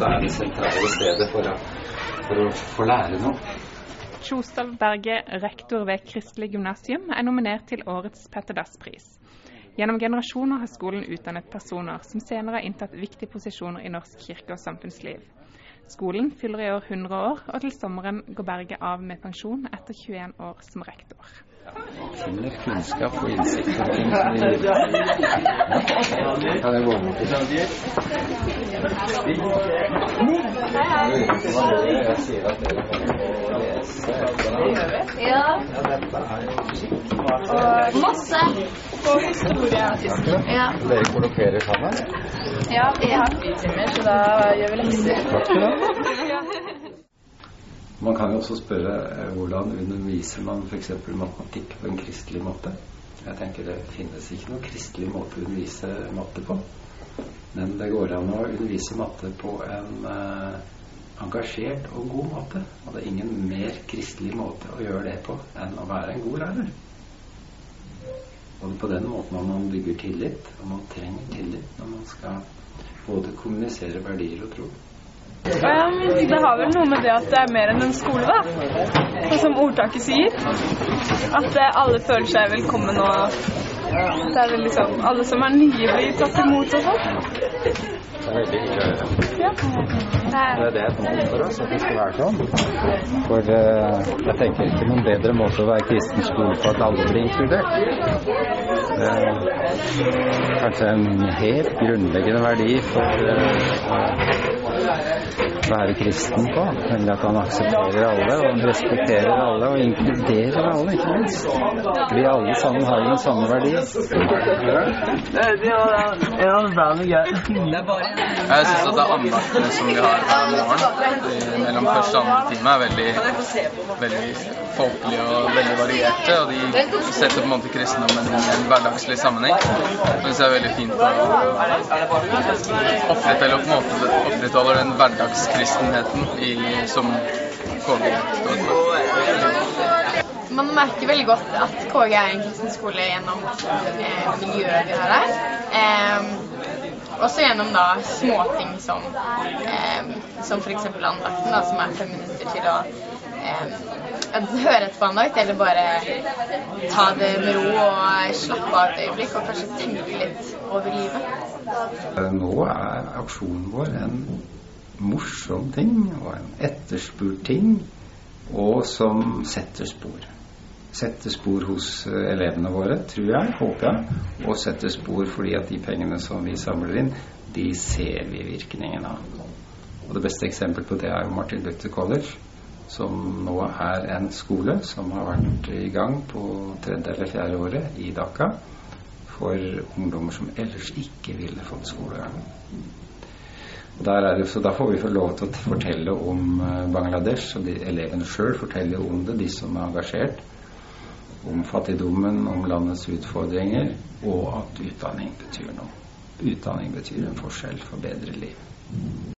Det er det sentrale stedet for å, få lære noe. Kjostad Berge, rektor ved Kristelig gymnasium, er nominert til årets Petter Dass-pris. Gjennom generasjoner har skolen utdannet personer som senere har inntatt viktige posisjoner i norsk kirke og samfunnsliv. Skolen fyller i år 100 år, og til sommeren går Berge av med pensjon etter 21 år som rektor. Finner kunnskap og innsikt om ting som vi. Kan jeg gå bort til Jeg sier at dere må lese Ja, masse. Og historie. Ja. Dere kollokerer sammen? ja, vi har fritimer, så da gjør vi lekser. Man kan jo også spørre eh, hvordan underviser man f.eks. matematikk på en kristelig måte. Jeg tenker Det finnes ikke noen kristelig måte å undervise matte på. Men det går an å undervise matte på en eh, engasjert og god måte. Og det er ingen mer kristelig måte å gjøre det på enn å være en god lærer. Og på den måten man bygger tillit, og man trenger tillit når man skal både kommunisere verdier og tro. Um, det har vel noe med det at det er mer enn en skole, da. Sånn som ordtaket sier. At eh, alle føler seg velkommen og det er vel liksom alle som er nye, blir tatt imot og sånn. Det er veldig hyggelig. Ja. Det er det et mål for oss, at det skal være sånn. For uh, jeg tenker ikke noen bedre måte å være kristen skole på at alle blir inkludert. Er kanskje en helt grunnleggende verdi for å være kristen på. Nemlig at han aksepterer alle, og han respekterer alle, og inkluderer alle, ikke minst. Fordi alle sammen har jo den samme verdi. Jeg syns at det andaktene som vi har her morgen i- mellom første og andre time, er veldig, veldig folkelige og veldig varierte. Og de setter på en måte kristendommen i en hverdagslig sammenheng. Det syns jeg er veldig fint å opprettholde, den hverdagen hverdagskristenheten i, som KG står for. Man merker veldig godt at KG er en kristen skole gjennom eh, miljøet vi har her. Eh, også gjennom da småting som, eh, som f.eks. andakten, da, som er fem minutter til å eh, høre et på andakt, eller bare ta det med ro og slappe av et øyeblikk, og kanskje tenke litt over livet. Nå er aksjonen vår en morsom ting og en etterspurt ting, og som setter spor. Setter spor hos eh, elevene våre, tror jeg, håper jeg, og setter spor fordi at de pengene som vi samler inn, de ser vi virkningen av. Og Det beste eksempelet på det er jo Martin Luther College, som nå er en skole som har vært i gang på tredje eller fjerde året i Dhaka for ungdommer som ellers ikke ville fått skolegang. Det, så Da får vi få lov til å fortelle om eh, Bangladesh, og de elevene sjøl forteller om det, de som er engasjert. Om fattigdommen, om landets utfordringer, og at utdanning betyr noe. Utdanning betyr en forskjell for bedre liv.